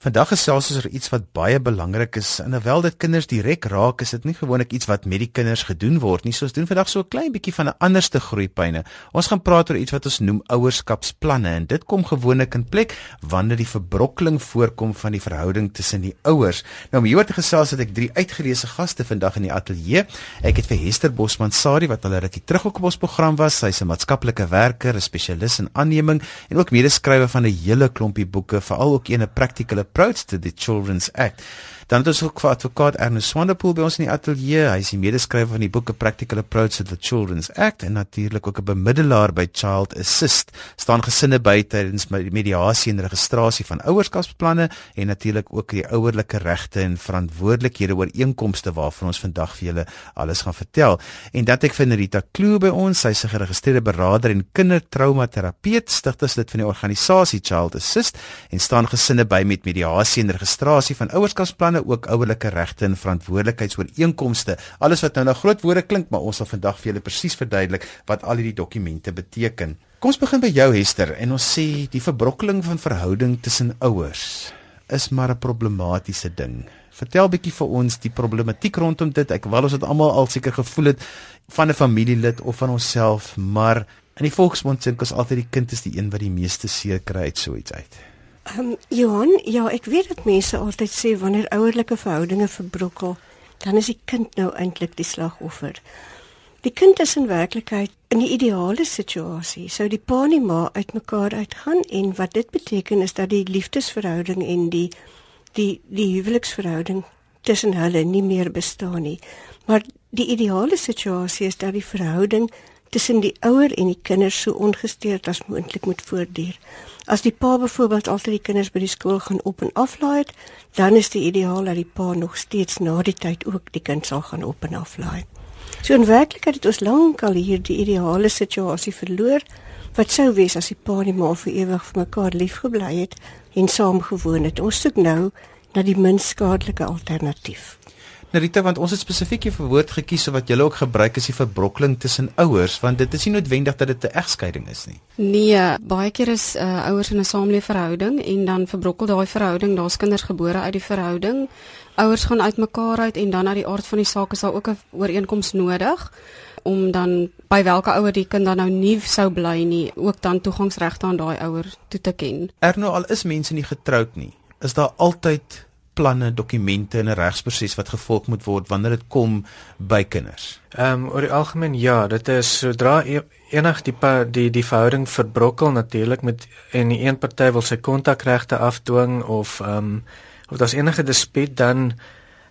Vandag gesels ons oor iets wat baie belangrik is. En alhoewel dit kinders direk raak, is dit nie gewoonlik iets wat met die kinders gedoen word nie. So ons doen vandag so 'n klein bietjie van 'n anderste groeipyne. Ons gaan praat oor iets wat ons noem ouerskapsplanne en dit kom gewoonlik in plek wanneer die verbrokkeling voorkom van die verhouding tussen die ouers. Nou om hieroor te gesels het ek drie uitgeleese gaste vandag in die ateljee. Ek het vir Hester Bosman Sari wat al rukkie terug op ons program was. Sy's 'n maatskaplike werker, 'n spesialis in aanneming en ook medeskrywer van 'n hele klompie boeke, veral ook 'n praktikale approach to the Children's Act. Dan het ons ook advokaat Ernest Swanepoel by ons in die ateljee. Hy is die medeskrywer van die boek A Practical Approach to the Children's Act en natuurlik ook 'n bemiddelaar by Child Assist. Staan gesinne by tydens mediasie en registrasie van ouerskapsplanne en natuurlik ook die ouerlike regte en verantwoordelikhede oor inkomste waarvan ons vandag vir julle alles gaan vertel. En dat ek vind Rita Kloo by ons, sy's 'n geregistreerde beraader en kindertraumaterapeut, stigterslid van die organisasie Child Assist en staan gesinne by met mediasie en registrasie van ouerskapsplanne ook ouerlike regte en verantwoordelikheidsooreenkomste. Alles wat nou nou groot woorde klink, maar ons sal vandag vir julle presies verduidelik wat al hierdie dokumente beteken. Kom ons begin by jou Hester en ons sê die verbrokkeling van verhouding tussen ouers is maar 'n problematiese ding. Vertel bietjie vir ons die problematiek rondom dit. Ek wil ons dit almal al seker gevoel het van 'n familielid of van onsself, maar in die volksmond sê ons altyd die kind is die een wat die meeste seer kry uit so iets uit. Ehm um, Johan, ja, ek weet dat mense altyd sê wanneer ouerlike verhoudinge verbrokkel, dan is die kind nou eintlik die slagoffer. Die kind is in werklikheid in die ideale situasie. Sou die pa en die ma uitmekaar uitgaan en wat dit beteken is dat die liefdesverhouding en die die die huweliksverhouding tussen hulle nie meer bestaan nie. Maar die ideale situasie is dat die verhouding tussen die ouer en die kinders so ongesteurd as moontlik moet voortduur. As die pa byvoorbeeld altyd die kinders by die skool gaan op en aflaai, dan is dit ideaal dat die pa nog steeds na die tyd ook die kind sal gaan op en aflaai. So in werklikheid het ons lankal hier die ideale situasie verloor wat sou wees as die pa en die ma vir ewig vir mekaar liefgebly het en saam gewoon het. Ons soek nou na die minst skadelike alternatief. Narita want ons het spesifiek hier vir woord gekies wat julle ook gebruik is die verbrokkeling tussen ouers want dit is nie noodwendig dat dit 'n egskeiding is nie. Nee, baie keer is uh, ouers in 'n samelewverhouding en dan verbrokkel daai verhouding, daar's kinders gebore uit die verhouding. Ouers gaan uitmekaar uit en dan uit die aard van die saak is daar ook 'n ooreenkoms nodig om dan by watter ouer die kind dan nou nie sou bly nie, ook dan toegangsregte aan daai ouer toe te ken. Erno al is mense nie getroud nie, is daar altyd planne, dokumente en 'n regsproses wat gevolg moet word wanneer dit kom by kinders. Ehm um, oor die algemeen ja, dit is sodra e enig die die die verhouding verbrokkel natuurlik met en die een party wil sy kontakregte afdwing of ehm um, of daar's enige dispuut dan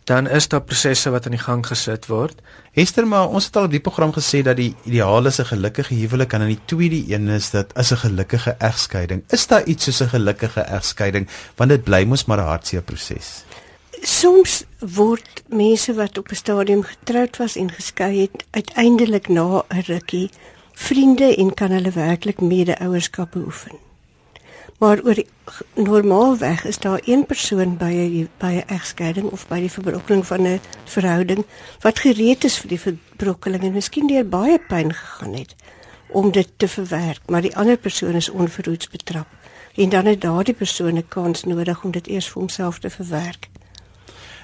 dan is daar prosesse wat aan die gang gesit word. Hester, maar ons het al op die program gesê dat die ideaal is 'n gelukkige huwelik en dan die tweede een is dat is 'n gelukkige egskeiding. Is daar iets soos 'n gelukkige egskeiding want dit bly mos maar 'n hartseer proses? Soms word mense wat op 'n stadium getroud was en geskei het, uiteindelik na 'n rukkie vriende en kan hulle werklik mede-ouerskap beoefen. Maar oor normaalweg is daar een persoon by 'n by 'n egskeiding of by die verbrokkeling van 'n verhouding wat gereed is vir die verbrokkeling en miskien deur baie pyn gegaan het om dit te verwerk, maar die ander persoon is onverhoeds betrap. En dan het daardie persoon 'n kans nodig om dit eers vir homself te verwerk.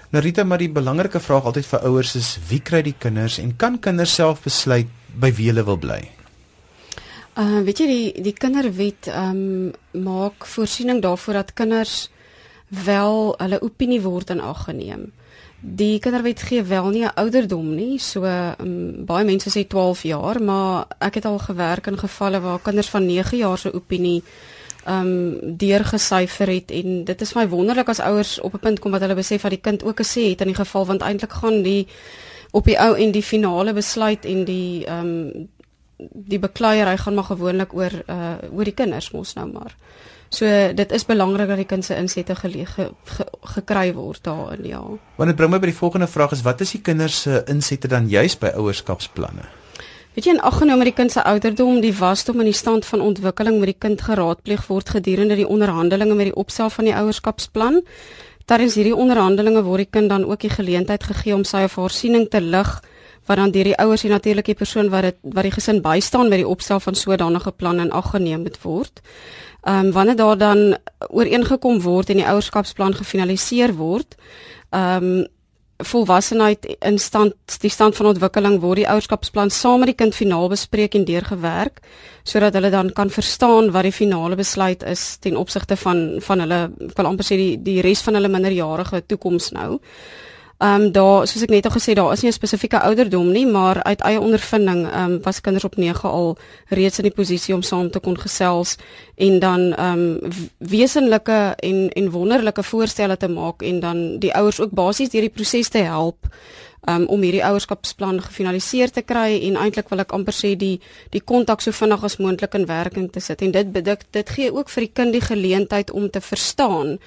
Narita, maar die belangrike vraag altyd vir ouers is wie kry die kinders en kan kinders self besluit by wie hulle wil bly? Uh weet jy die die kinderwet ehm um, maak voorsiening daarvoor dat kinders wel hulle opinie word in ag geneem. Die kinderwet gee wel nie 'n ouderdom nie, so um, baie mense sê 12 jaar, maar ek het al gewerk in gevalle waar kinders van 9 jaar se opinie ehm um, deurgesyfer het en dit is my wonderlik as ouers op 'n punt kom wat hulle besef dat die kind ook 'n sê het in die geval want eintlik gaan die op die ou en die finale besluit en die ehm um, die bekleierery gaan maar gewoonlik oor uh oor die kinders mos nou maar. So dit is belangrik dat die kind se insette gelege ge, ge, gekry word daarin ja. Want dit bring my by die volgende vraag is wat is die kinders se insette dan juis by ouerskapsplanne? Weet jy in aggenome met die kind se ouderdom, die wasdom en die stand van ontwikkeling met die kind geraadpleeg word gedurende die onderhandelinge met die opstel van die ouerskapsplan. Tydens hierdie onderhandelinge word die kind dan ook die geleentheid gegee om sy of haar siening te lig wat dan deur die ouers en natuurlik die persoon wat dit wat die gesin bystaan met die opstel van sodanige plan in ag geneem moet word. Ehm um, wanneer daar dan ooreengekom word en die ouerskapsplan gefinaliseer word, ehm um, volwassenheid in stand die stand van ontwikkeling word die ouerskapsplan saam met die kind finaal bespreek en deurgewerk sodat hulle dan kan verstaan wat die finale besluit is ten opsigte van van hulle wil amper sê die die res van hulle minderjarige toekoms nou. Ehm um, daar soos ek net al gesê daar is nie 'n spesifieke ouderdom nie, maar uit eie ondervinding ehm um, was kinders op 9 al reeds in die posisie om saam te kon gesels en dan ehm um, wesenlike en en wonderlike voorstelle te maak en dan die ouers ook basies deur die proses te help um, om hierdie ouerskapsplan gefinaliseer te kry en eintlik wil ek amper sê die die kontak so vinnig as moontlik in werking te sit. En dit bedik dit gee ook vir die kind die geleentheid om te verstaan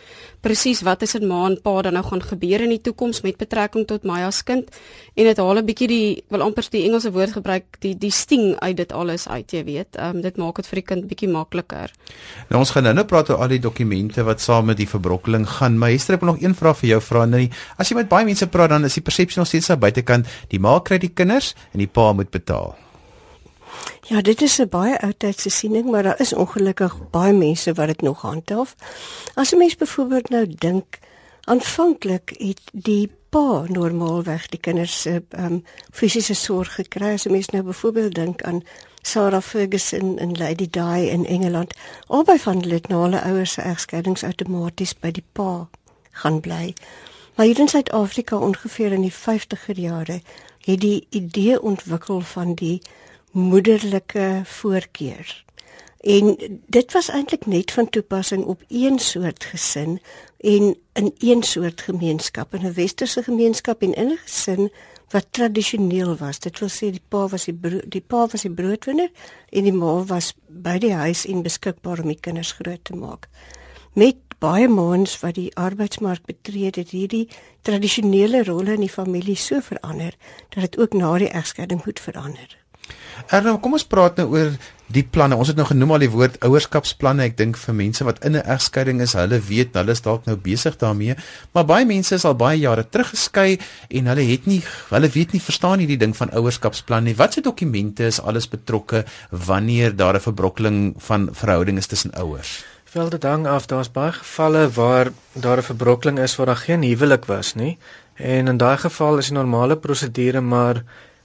presies wat is in ma en pa dan nou gaan gebeur in die toekoms met betrekking tot my as kind. En dit haal 'n bietjie die wil amper die Engelse woord gebruik die die sting uit dit alles uit jy weet. Um, dit maak dit vir die kind bietjie makliker. Nou ons gaan nou nou praat oor al die dokumente wat saam met die verbrokkeling gaan maar Hester ek wil nog een vraag vir jou vra nou as jy met baie mense praat dan is die persepsie nog steeds aan buitekant die ma kry die kinders en die pa moet betaal Ja, dit is 'n baie ou tydse siening, maar daar is ongelukkig baie mense wat dit nog handhaaf. As 'n mens byvoorbeeld nou dink, aanvanklik het die pa normaalweg die kinders se um, fisiese sorg gekry. As 'n mens nou byvoorbeeld dink aan Sarah Ferguson en Lady Di in Engeland, albei van hulle het na hulle ouers se egskeidings outomaties by die pa gaan bly. Maar hier in Suid-Afrika ongeveer in die 50er jare het die idee ontwikkel van die moederlike voorkeur. En dit was eintlik net van toepassing op een soort gesin en in een soort gemeenskap, in 'n westerse gemeenskap en in 'n gesin wat tradisioneel was. Dit wil sê die pa was die die pa was die broodwinner en die ma was by die huis en beskikbaar om die kinders groot te maak. Met baie maans wat die arbeidsmark betree het, hierdie tradisionele rolle in die familie so verander dat dit ook na die egskeiding moet verander. Erno, kom ons praat nou oor die planne. Ons het nou genoem al die woord ouerskapsplanne. Ek dink vir mense wat in 'n egskeiding is, hulle weet, hulle is dalk nou besig daarmee, maar baie mense is al baie jare terug geskei en hulle het nie hulle weet nie verstaan hierdie ding van ouerskapsplan nie. Watse dokumente is alles betrokke wanneer daar 'n verbrokkeling van verhouding is tussen ouers? Wel dit hang af, daar's baie gevalle waar daar 'n verbrokkeling is waar daar geen huwelik was nie. En in daai geval is die normale prosedure maar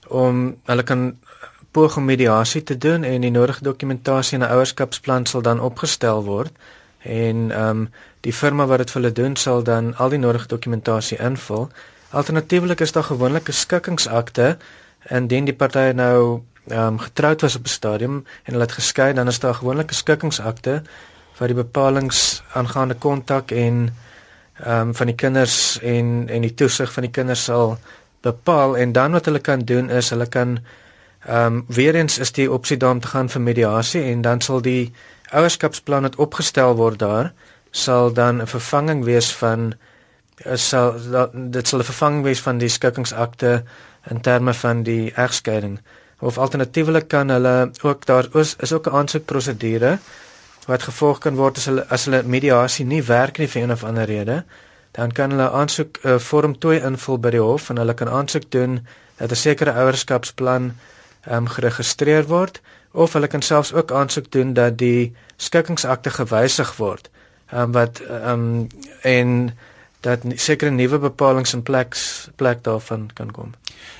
om hulle kan poog om mediasie te doen en die nodige dokumentasie en 'n ouerskapsplan sal dan opgestel word en ehm um, die firma wat dit vir hulle doen sal dan al die nodige dokumentasie invul. Alternatiefelik is daar gewoonlik 'n skikkingsakte indien die partye nou ehm um, getroud was op 'n stadium en hulle het geskei, dan is daar gewoonlik 'n skikkingsakte wat die bepalinge aangaande kontak en ehm um, van die kinders en en die toesig van die kinders sal bepaal en dan wat hulle kan doen is hulle kan Ehm um, weer eens is die opsie daar om te gaan vir mediasie en dan sal die ouerskapsplan wat opgestel word daar sal dan 'n vervanging wees van eh, sal dit sal 'n vervanging wees van die skikkingsakte in terme van die egskeiding. Of alternatiefelik kan hulle ook daar is, is ook 'n aansoekprosedure wat gevolg kan word as hulle as hulle mediasie nie werk nie vir een of ander rede dan kan hulle aansoek uh, vorm 2 invul by die hof en hulle kan aansoek doen dat 'n sekere ouerskapsplan um, geregistreer word of hulle kan selfs ook aansoek doen dat die skikkingsakte gewysig word um, wat um, en dat sekere nuwe bepalinge in plek plek daarvan kan kom.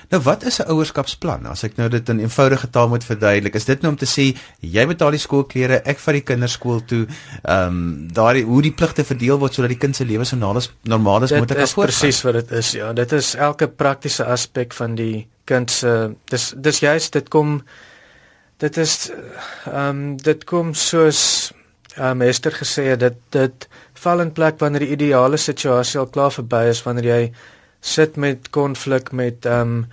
Nou wat is 'n ouerskapsplan? As ek nou dit in eenvoudige taal moet verduidelik, is dit nou om te sê jy betaal die skoolklere, ek vat die kinders skool toe, ehm um, daardie hoe die pligte verdeel word sodat die kind se lewe so normaal as moontlik kan voortgaan. Dit is presies wat dit is. Ja, dit is elke praktiese aspek van die kind se dis dis juist dit kom dit is ehm um, dit kom soos ehm um, Esther gesê het dit dit val in plek wanneer die ideale situasie al klaar verby is wanneer jy sit met konflik met ehm um,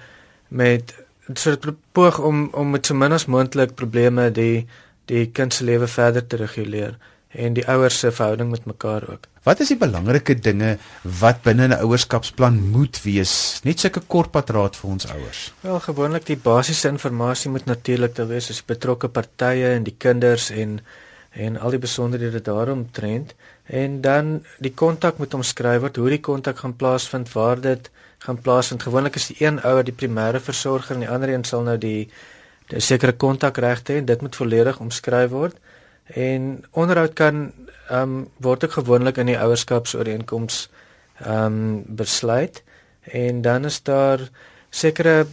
met soort poog om om met so min as moontlik probleme die die kind se lewe verder te reguleer en die ouers se verhouding met mekaar ook. Wat is die belangrike dinge wat binne 'n ouerskapsplan moet wees? Net sulke kortpad raad vir ons ouers. Wel, gewoonlik die basiese inligting moet natuurlik daar wees as betrokke partye en die kinders en en al die besonderhede daaromtrent en dan die kontak moet omskryf word hoe die kontak gaan plaasvind waar dit gaan plaasvind. Gewoonlik is die een ouer die primêre versorger en die ander een sal nou die 'n sekere kontakregte hê dit moet volledig omskryf word. En onderhoud kan ehm um, word ook gewoonlik in die ouerskapsooreenkoms ehm um, besluit. En dan is daar sekere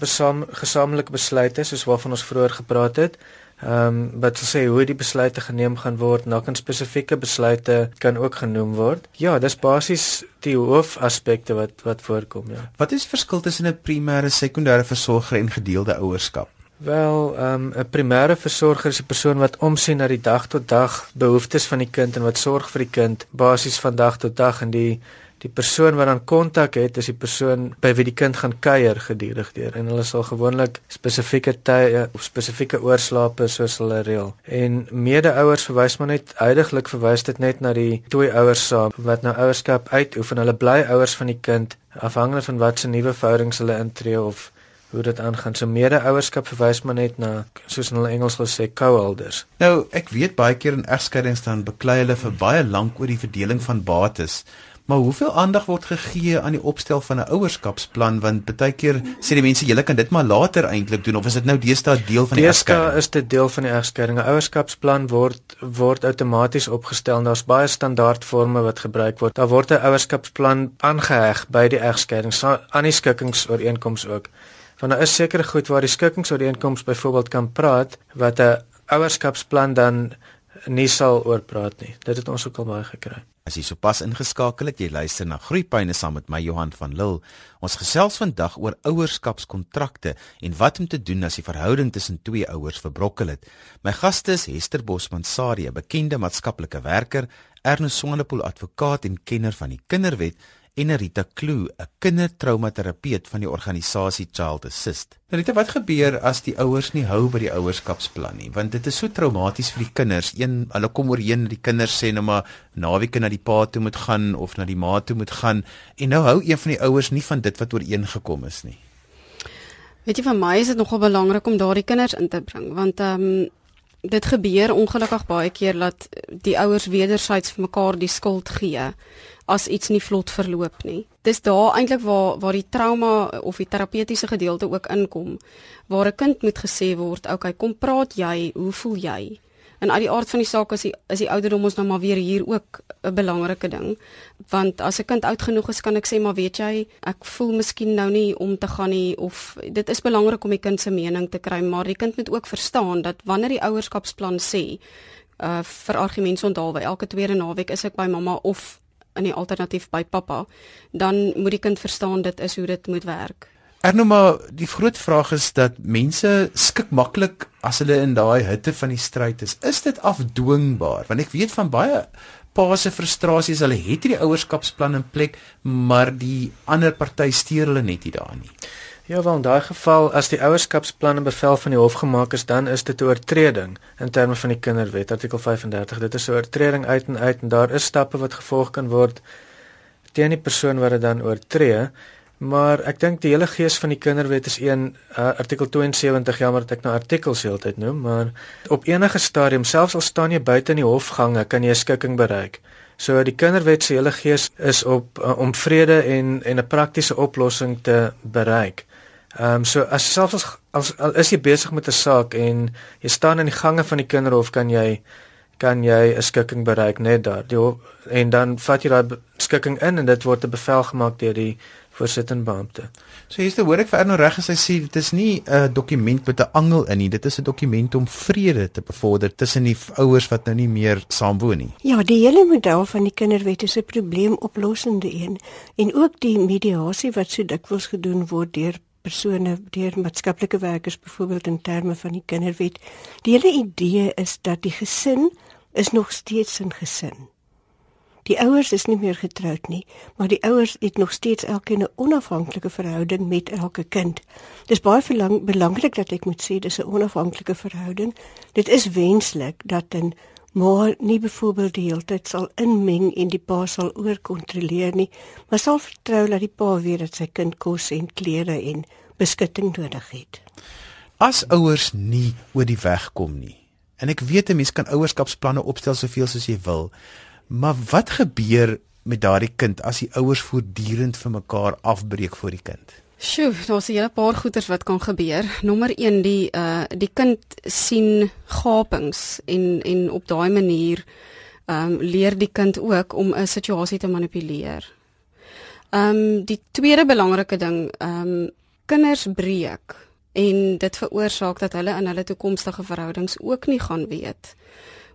gesamentlike besluite soos waarvan ons vroeër gepraat het. Ehm um, wat sê hoe die besluite geneem gaan word, nou kan spesifieke besluite kan ook genoem word. Ja, dis basies die hoofaspekte wat wat voorkom, ja. Wat is verskil tussen 'n primêre, sekondêre versorger en gedeelde ouerskap? Wel, ehm, 'n um, primêre versorger is 'n persoon wat omsien na die dag tot dag behoeftes van die kind en wat sorg vir die kind basies van dag tot dag en die die persoon wat dan kontak het is die persoon by wie die kind gaan kuier gedurig deur en hulle sal gewoonlik spesifieke tye of spesifieke oorslape soos hulle reël. En mede-ouers verwys maar net heidaglik verwys dit net na die twee ouers saam wat nou ouerskap uitoefen. Hulle bly ouers van die kind afhangende van wat se nuwe verhoudings hulle intree of hoe dit aangaan. So mede-ouerskap verwys maar net na soos in hulle Engels gesê co-elders. Nou, ek weet baie keer in egskeidings dan beklei hulle vir baie lank oor die verdeling van bates. Maar hoeveel aandag word gegee aan die opstel van 'n ouerskapsplan want baie keer sê die mense julle kan dit maar later eintlik doen of is dit nou deesdae deel van die egskeiding? Deesdae is dit deel van die egskeiding. 'n Ouerskapsplan word word outomaties opgestel. Daar's baie standaardforme wat gebruik word. Daar word 'n ouerskapsplan aangeheg by die egskeiding aan die skikkingsooreenkomste ook. Want daar is sekere goed waar die skikkingsooreenkomste byvoorbeeld kan praat wat 'n ouerskapsplan dan nie sal oor praat nie. Dit het ons ook al baie gekry. As jy sopas ingeskakel het, jy luister na Groepyne saam met my Johan van Lille. Ons gesels vandag oor ouerskapskontrakte en wat om te doen as die verhouding tussen twee ouers verbrokkel het. My gaste is Hester Bosman Sarie, bekende maatskaplike werker, Ernest Swanepoel advokaat en kenner van die kinderwet en Rita Kloo, 'n kindertraumaterapeut van die organisasie Child Assist. Nou Rita, wat gebeur as die ouers nie hou by die ouerskapsplan nie? Want dit is so traumaties vir die kinders. Een, hulle kom oorheen dat die kinders sê nou maar naweke na die pa toe moet gaan of na die ma toe moet gaan en nou hou een van die ouers nie van dit wat ooreengekom is nie. Weet jy, vir my is dit nogal belangrik om daardie kinders in te bring want ehm um, dit gebeur ongelukkig baie keer dat die ouers wederzijds vir mekaar die skuld gee as iets nie vlot verloop nie. Dis daar eintlik waar waar die trauma of die terapeutiese gedeelte ook inkom, waar 'n kind moet gesê word, "Oké, okay, kom praat jy, hoe voel jy?" En uit die aard van die saak is die is die ouderdom ons nou maar weer hier ook 'n belangrike ding, want as 'n kind oud genoeg is, kan ek sê, "Maar weet jy, ek voel miskien nou nie om te gaan nie of dit is belangrik om die kind se mening te kry, maar die kind moet ook verstaan dat wanneer die ouerskapsplan sê, uh vir argumente onthaalwe elke tweede naweek is ek by mamma of in die alternatief by pappa, dan moet die kind verstaan dit is hoe dit moet werk. Ernoma, die groot vraag is dat mense skik maklik as hulle in daai hitte van die stryd is. Is dit afdwingbaar? Want ek weet van baie pa se frustrasies, hulle het hierdie ouerskapsplan in plek, maar die ander party steur hulle net nie daarin nie. Ja, wel in daai geval as die ouerskapsplanne bevel van die hof gemaak is, dan is dit 'n oortreding in terme van die Kinderwet artikel 35. Dit is 'n oortreding uit en uit en daar is stappe wat gevolg kan word teen die persoon wat dit dan oortree. Maar ek dink die hele gees van die Kinderwet is een uh, artikel 72 jammer dat ek nou artikels heeltyd noem, maar op enige stadium selfs al staan jy buite in die hofgange, kan jy 'n skikking bereik. So die Kinderwet se hele gees is op uh, om vrede en en 'n praktiese oplossing te bereik. Ehm um, so as selfs as, as al is jy besig met 'n saak en jy staan in die gange van die kinderhof kan jy kan jy 'n skikking bereik net daar. Die en dan vat jy daai skikking in en dit word 'n bevel gemaak deur die voorsittende beampte. So hier's die hoor ek vir Erno reg as hy sê dit is nie 'n dokument met 'n angel in nie. Dit is 'n dokument om vrede te bevorder tussen die ouers wat nou nie meer saamwoon nie. Ja, die hele model van die kinderwet is 'n probleemoplossende een en ook die mediasie wat so dikwels gedoen word deur persone deur maatskaplike werkers byvoorbeeld in terme van die kinderwet. Die hele idee is dat die gesin is nog steeds 'n gesin. Die ouers is nie meer getroud nie, maar die ouers het nog steeds elkeen 'n onafhanklike verhouding met elke kind. Dis baie verlang, belangrik dat ek moet sê dis 'n onafhanklike verhouding. Dit is wenslik dat 'n maar nie byvoorbeeld die hele tyd sal inmeng en die pa sal oorkontroleer nie, maar sal vertrou dat die pa weet dat sy kind kos en klere en beskutting nodig het. As ouers nie oor die weg kom nie. En ek weet 'n mens kan ouerskapsplanne opstel soveel soos jy wil, maar wat gebeur met daardie kind as die ouers voortdurend vir mekaar afbreek vir die kind? Sjoe, daar's 'n hele paar goeters wat kan gebeur. Nommer 1 die uh die kind sien gapings en en op daai manier ehm um, leer die kind ook om 'n situasie te manipuleer. Ehm um, die tweede belangrike ding, ehm um, kinders breek en dit veroorsaak dat hulle in hulle toekomstige verhoudings ook nie gaan weet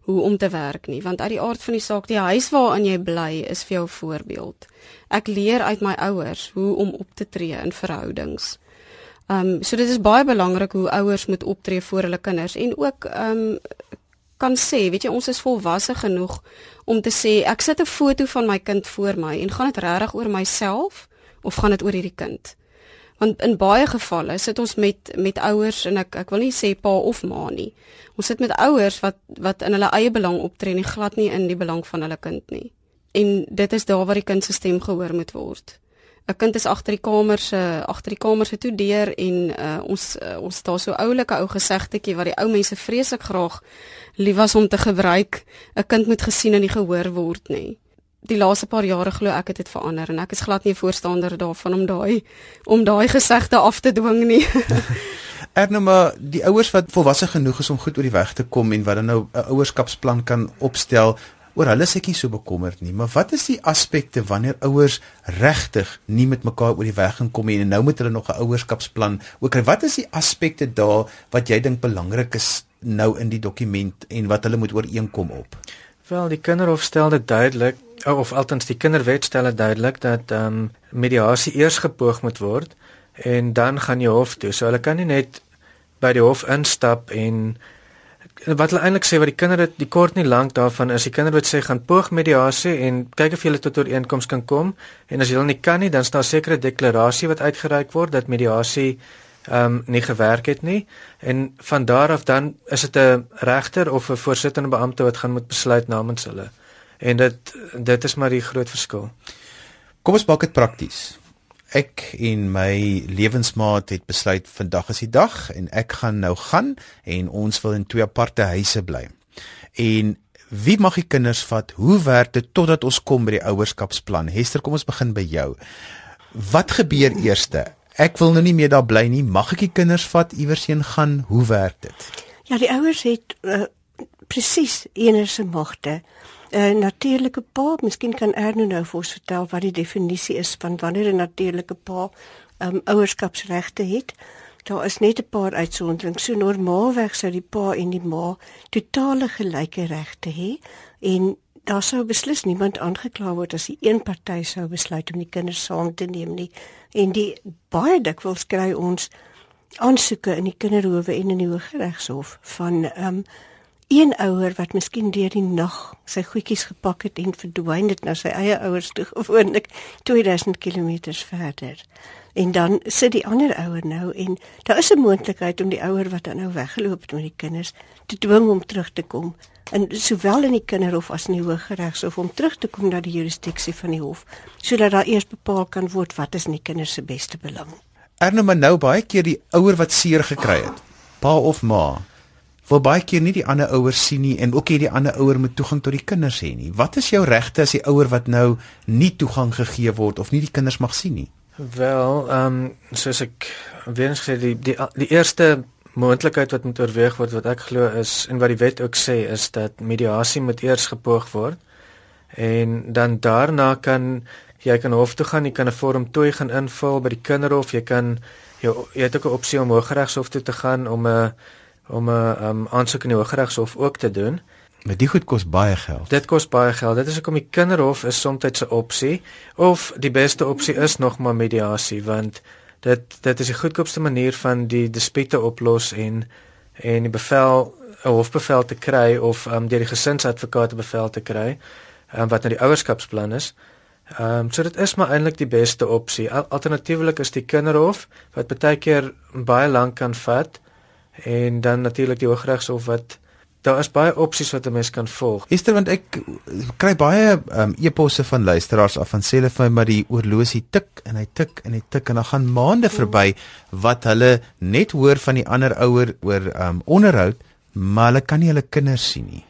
hoe om te werk nie want uit die aard van die saak die huis waarin jy bly is vir jou voorbeeld. Ek leer uit my ouers hoe om op te tree in verhoudings. Ehm um, so dit is baie belangrik hoe ouers moet optree voor hulle kinders en ook ehm um, kan sê, weet jy, ons is volwasse genoeg om te sê ek sit 'n foto van my kind voor my en gaan dit regtig oor myself of gaan dit oor hierdie kind? Want in baie gevalle sit ons met met ouers en ek ek wil nie sê pa of ma nie. Ons sit met ouers wat wat in hulle eie belang optree en glad nie in die belang van hulle kind nie. En dit is daar waar die kind se stem gehoor moet word. 'n kind is agter die kamer se agter die kamer se toe deur en uh, ons uh, ons daar so oulike ou gesegdetjie wat die ou mense vreeslik graag lief was om te gebruik 'n kind moet gesien en nie gehoor word nie die laaste paar jare glo ek het dit verander en ek is glad nie 'n voorstander daarvan om daai om daai gesegde af te dwing nie Ernema die ouers wat volwasse genoeg is om goed oor die weg te kom en wat dan nou 'n ouerskapsplan kan opstel oor hulle is ek nie so bekommerd nie, maar wat is die aspekte wanneer ouers regtig nie met mekaar oor die weg gaan kom nie en nou moet hulle nog 'n ouerskapsplan ook wat is die aspekte daar wat jy dink belangrik is nou in die dokument en wat hulle moet ooreenkom op? Wel, die kinderhof stel dit duidelik of althans die kinderwet stel dit duidelik dat ehm um, mediasie eers gepoog moet word en dan gaan jy hof toe. So hulle kan nie net by die hof instap en wat hulle eintlik sê wat die kinders die kort nie lank daarvan is die kinders wat sê gaan poog mediasie en kyk of jy tot 'n ooreenkoms kan kom en as jy hulle nie kan nie dan staan 'n sekere deklarasie wat uitgereik word dat mediasie ehm um, nie gewerk het nie en van daar af dan is dit 'n regter of 'n voorsittende beampte wat gaan moet besluit namens hulle en dit dit is maar die groot verskil. Kom ons maak dit prakties ek en my lewensmaat het besluit vandag is die dag en ek gaan nou gaan en ons wil in twee aparte huise bly. En wie mag die kinders vat? Hoe werk dit totdat ons kom by die ouerskapsplan? Hester, kom ons begin by jou. Wat gebeur eerste? Ek wil nou nie meer daar bly nie. Mag ek die kinders vat iewers heen gaan? Hoe werk dit? Ja, die ouers het uh, presies enige magte 'n uh, natuurlike pa, miskien kan Erno nou vir ons vertel wat die definisie is van wanneer 'n natuurlike pa um, ouerskapsregte het. Daar is net 'n paar uitsonderings. So normaalweg sou die pa en die ma totale gelyke regte hê en daar sou beslis niemand aangekla word as die een party sou besluit om die kinders saam te neem nie. En die baie dikwels kry ons aansoeke in die kinderhowe en in die Hooggeregshof van ehm um, een ouer wat miskien deur die nag sy goedjies gepak het en verdwyn het na sy eie ouers toe gewoonlik 2000 km verder. En dan sit die ander ouer nou en daar is 'n moontlikheid om die ouer wat dan nou weggeloop het met die kinders te dwing om terug te kom. En sowel in die kinderhof as in die hooggeregshof om terug te kom na die jurisdiksie van die hof sodat daar eers bepaal kan word wat is in die kinders se beste belang. Erno maar nou baie keer die ouer wat seer gekry het, pa of ma, wil baie keer nie die ander ouers sien nie en ook nie die ander ouer moet toegang tot die kinders hê nie. Wat is jou regte as die ouer wat nou nie toegang gegee word of nie die kinders mag sien nie? Wel, ehm um, soos ek weer eens gesê die die die eerste moontlikheid wat moet oorweeg word wat ek glo is en wat die wet ook sê is dat mediasie moet eers gepoog word en dan daarna kan jy kan hof toe gaan, jy kan 'n vorm 2 gaan invul by die kinderhof, jy kan jy, jy het ook 'n opsie om hooggeregshof toe te gaan om 'n om 'n um, aansoek in die Hooggeregshof ook te doen. Maar dit goed kos baie geld. Dit kos baie geld. Dit is hoekom die kinderhof is soms 'n opsie of die beste opsie is nog maar mediasie want dit dit is die goedkoopste manier van die dispute oplos en en die bevel 'n hofbevel te kry of um, deur die gesinsadvokate bevel te kry um, wat nou die ouerskapsplan is. Ehm um, so dit is maar eintlik die beste opsie. Alternatiefelik is die kinderhof wat baie keer baie lank kan vat en dan natuurlik die Hooggeregshof wat daar is baie opsies wat 'n mens kan volg. Esther want ek kry baie um, e-posse van luisteraars af van sê hulle vir my maar die oorlosie tik en hy tik en hy tik en dan gaan maande mm. verby wat hulle net hoor van die ander ouer oor um, onderhoud maar hulle kan nie hulle kinders sien nie.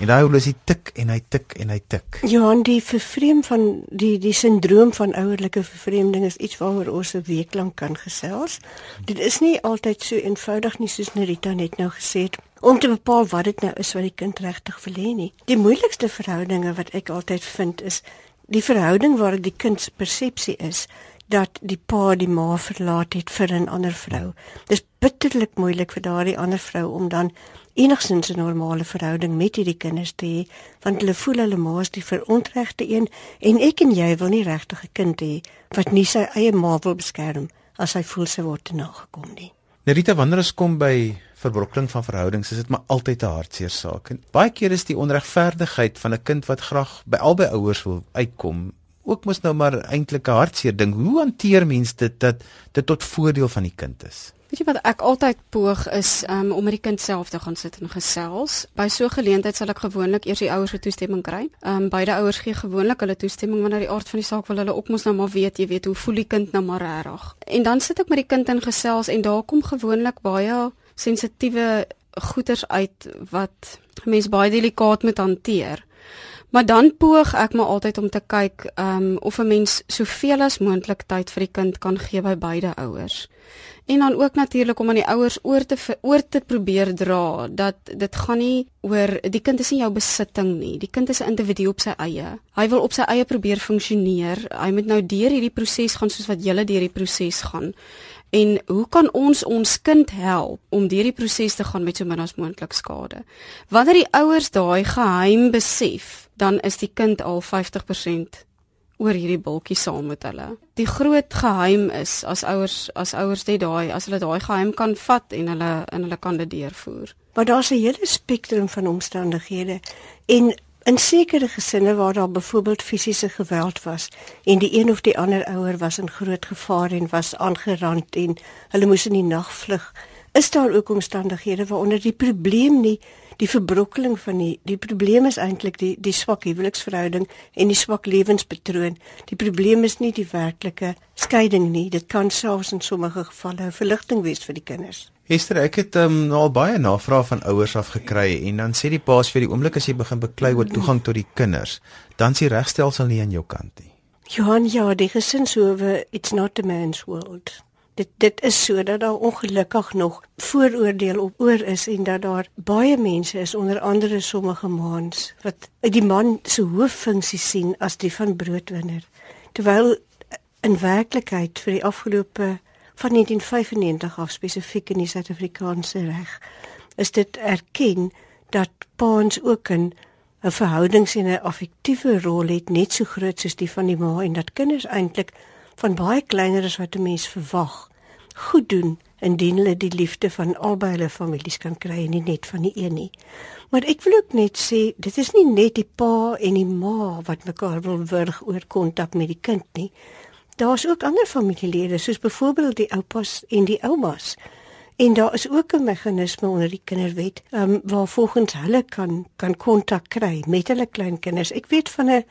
En daai horlosie tik en hy tik en hy tik. Ja, en die vervreem van die die sindroom van ouerlike vervreemding is iets waaroor ons 'n week lank kan gesels. Dit is nie altyd so eenvoudig nie soos Nerita net nou gesê het om te bepaal wat dit nou is wat die kind regtig wil hê nie. Die moeilikste verhoudinge wat ek altyd vind is die verhouding waar die kind se persepsie is dat die pa die ma verlaat het vir 'n ander vrou. Dis bitterlik moeilik vir daardie ander vrou om dan enigsins 'n normale verhouding met hierdie kinders te hê, want hulle voel hulle ma is die verontregte een en ek en jy wil nie regtig 'n kind hê wat nie sy eie ma wil beskerm as hy voel sy word nagekom nie. Nerita, wanneer ons kom by verbrokkeling van verhoudings, is dit maar altyd 'n hartseer saak. En baie keer is die onregverdigheid van 'n kind wat graag by albei ouers wil uitkom, ook mos nou maar eintlik 'n hartseer ding. Hoe hanteer mense dit dat dit tot voordeel van die kind is? Weet jy wat ek altyd poog is um, om met die kind self te gaan sit en gesels. By so 'n geleentheid sal ek gewoonlik eers die ouers se toestemming kry. Ehm um, beide ouers gee gewoonlik hulle toestemming wanneer die aard van die saak wil hulle ook mos nou maar weet, jy weet, hoe voel die kind nou maar regtig. En dan sit ek met die kind in gesels en daar kom gewoonlik baie sensitiewe goeters uit wat mens baie delikaat moet hanteer. Maar dan poog ek maar altyd om te kyk um of 'n mens soveel as moontlik tyd vir die kind kan gee by beide ouers. En dan ook natuurlik om aan die ouers oor te oor te probeer dra dat dit gaan nie oor die kind is nie jou besitting nie. Die kind is 'n individu op sy eie. Hy wil op sy eie probeer funksioneer. Hy moet nou deur hierdie proses gaan soos wat jy deur die proses gaan. En hoe kan ons ons kind help om hierdie proses te gaan met so min as moontlik skade? Wanneer die ouers daai geheim besef, dan is die kind al 50% oor hierdie bultjie saam met hulle. Die groot geheim is as ouers as ouers dit daai as hulle daai geheim kan vat en hulle in hulle kan dit deurvoer. Maar daar's 'n hele spektrum van omstandighede en In sekere gesinne waar daar byvoorbeeld fisiese geweld was en die een of die ander ouer was in groot gevaar en was aangerand en hulle moes in die nag vlug, is daar ook omstandighede waaronder die probleem nie die verbrokkeling van die die probleem is eintlik die die swak huweliksverhouding en die swak lewenspatroon. Die probleem is nie die werklike skeiding nie. Dit kan selfs in sommige gevalle 'n verligting wees vir die kinders. Hester, ek het um, al baie navrae van ouers af gekry en dan sê die paas vir die oomblik as jy begin beklei oor toegang tot die kinders, dan is die regstelsel nie aan jou kant nie. Johan, ja, die gesinshowe, it's not a man's world. Dit dit is sodat daar ongelukkig nog vooroordeel op oor is en dat daar baie mense is onder andere sommige maans wat die man se hooffunksie sien as die van broodwinner. Terwyl in werklikheid vir die afgelope van 1995 af spesifiek in die Suid-Afrikaanse reg is dit erken dat paans ook 'n 'n verhoudings en 'n affektiewe rol het net so groot soos die van die ma en dat kinders eintlik van baie kleiner as wat 'n mens verwag goed doen indien hulle die liefde van albei hulle families kan kry en nie net van die een nie. Maar ek wil ook net sê dit is nie net die pa en die ma wat mekaar wil wurg oor kontak met die kind nie daar's ook ander familielede soos byvoorbeeld die oupas en die oumas. En daar is ook 'n meganisme onder die kinderwet, ehm um, waar volgens hulle kan kan kontak kry met hulle kleinkinders. Ek weet van 'n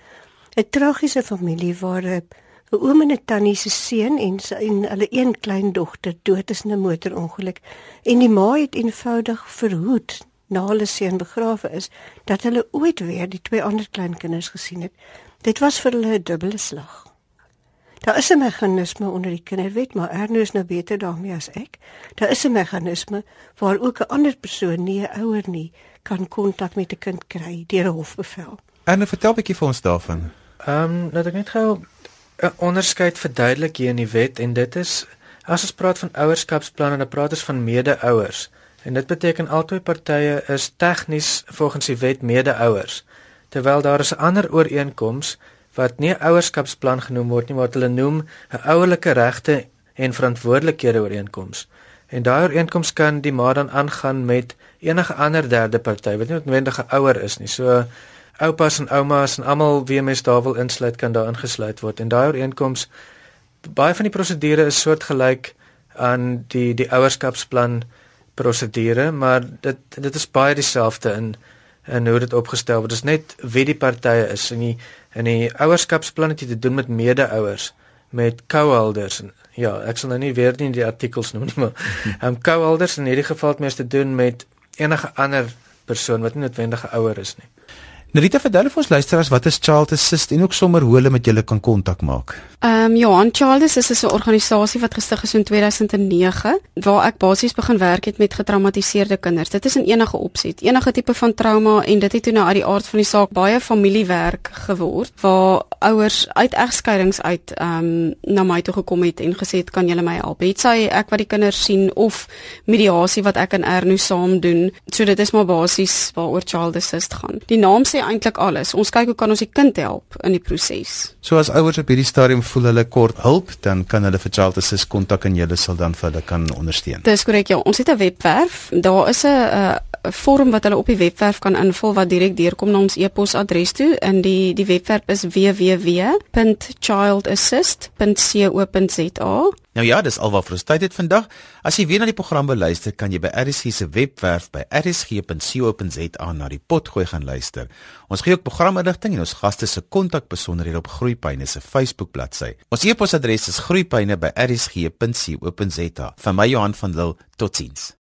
'n tragiese familie waar 'n oom en 'n tannie se seun en sy en hulle een klein dogter dood is in 'n motorongeluk en die ma het eenvoudig verhoed na hulle seun begrawe is dat hulle ooit weer die twee ander kleinkinders gesien het. Dit was vir hulle 'n dubbele slag. Daar is 'n meganisme onder die kinderwet, maar Erno is nou beter daarmee as ek. Daar is 'n meganisme waar ook 'n ander persoon, nie 'n ouer nie, kan kontak met 'n kind kry deur 'n hofbevel. Erno, vertel 'n bietjie vir ons daarvan. Ehm, um, laat ek net gou 'n onderskeid verduidelik hier in die wet en dit is as ons praat van ouerskapsplanne, dan praat ons van mede-ouers. En dit beteken albei partye is tegnies volgens die wet mede-ouers. Terwyl daar is 'n ander ooreenkoms wat nie ouerskapsplan genoem word nie, maar wat hulle noem 'n ouerlike regte en verantwoordelikhede ooreenkoms. En daai ooreenkoms kan die ma dan aangaan met enige ander derde party wat nie noodwendig 'n ouer is nie. So oupas en oumas en almal wie mens daar wil insluit kan daar ingesluit word. En daai ooreenkoms baie van die prosedure is soortgelyk aan die die ouerskapsplan prosedure, maar dit dit is baie dieselfde in en hoe dit opgestel word. Dit is net wie die partye is en die in die ouerskapsplan het jy te doen met mede-ouers, met co-elders. Ja, ek sal nou nie weer nie die artikels noem nie, maar ehm um, co-elders in hierdie geval het mens te doen met enige ander persoon wat nie noodwendig 'n ouer is nie. Nerita verduidelik vir ons luisteraars wat is Child Assist en ook sommer hoe hulle met julle kan kontak maak. Ehm um, Johan Child Assist is 'n organisasie wat gestig is in 2009 waar ek basies begin werk het met getraumatiseerde kinders. Dit is 'n enige opset, enige tipe van trauma en dit het toe nou uit die aard van die saak baie familiewerk geword waar ouers uit egskeidings uit ehm um, na my toe gekom het en gesê het kan julle my help? Het sy ek wat die kinders sien of mediasie wat ek en Erno saam doen. So dit is maar basies waaroor Child Assist gaan. Die naam sê eintlik alles. Ons kyk hoe kan ons die kind help in die proses. So as ouers op hierdie stadium voel hulle kort hulp, dan kan hulle vir Child Assist kontak en julle sal dan vir hulle kan ondersteun. Dis korrek ja. Ons het 'n webwerf. Daar is 'n 'n 'n vorm wat hulle op die webwerf kan invul wat direk deurkom na ons e-posadres toe. In die die webwerf is www.childassist.co.za. Nou ja, dis alwaar vir ons tyd het vandag. As jy weer na die program beluister, kan jy by RSG se webwerf by rsg.co.za na die potgooi gaan luister. Ons gee ook programinligting en ons gaste se kontakbesonderhede op Groepyne se Facebook bladsy. Ons e-posadres is groepyne@rsg.co.za. Van my Johan van Lille, totsiens.